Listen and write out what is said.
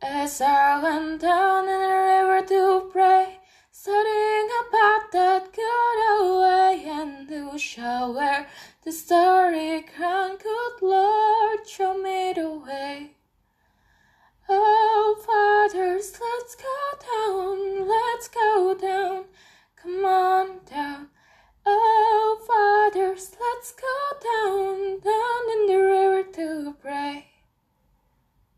As I went down in the river to pray, studying about that good away and who shall wear the starry crown? Good Lord, show me the way. Oh, fathers, let's go down, let's go down, come on down. Oh, fathers, let's go down.